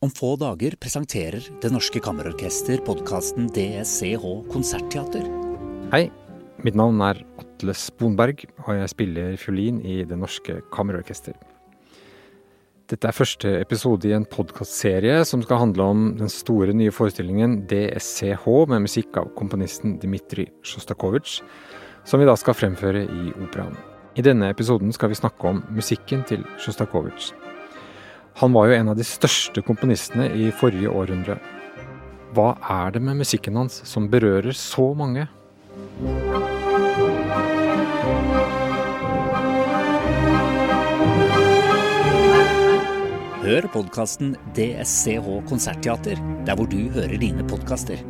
Om få dager presenterer Det Norske Kammerorkester podkasten DSCH Konsertteater. Hei, mitt navn er Atle Sponberg, og jeg spiller fiolin i Det Norske Kammerorkester. Dette er første episode i en podkastserie som skal handle om den store nye forestillingen DSCH med musikk av komponisten Dmitrij Sjostakovitsj, som vi da skal fremføre i operaen. I denne episoden skal vi snakke om musikken til Sjostakovitsj. Han var jo en av de største komponistene i forrige århundre. Hva er det med musikken hans som berører så mange? Hør podkasten DSCH Konsertteater der hvor du hører dine podkaster.